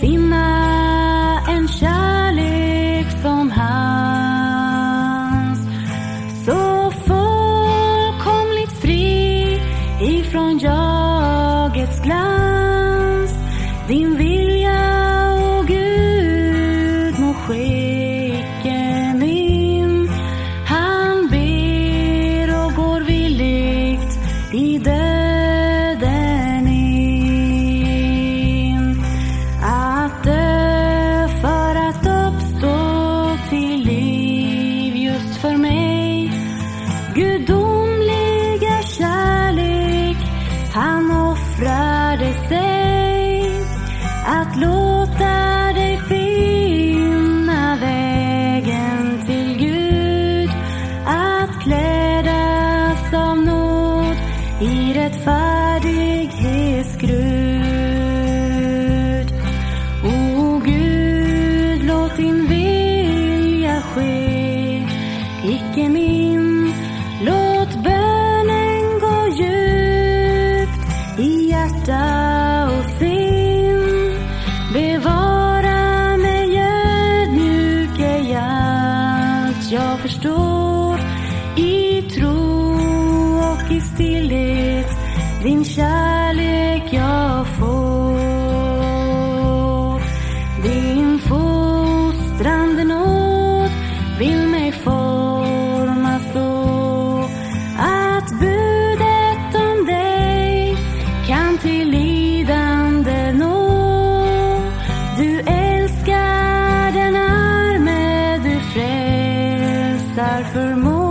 finna en kärlek som hans. Så fullkomligt fri ifrån jagets glans. Din offrade sig. Att låta dig finna vägen till Gud. Att klädas av nåd i rättfärdighetsgrud. O Gud, låt din vilja ske, icke min. din kärlek jag får. Din fostrande nåd vill mig forma så att budet om dig kan till lidande nå. Du älskar den arme, du frälsar förmår.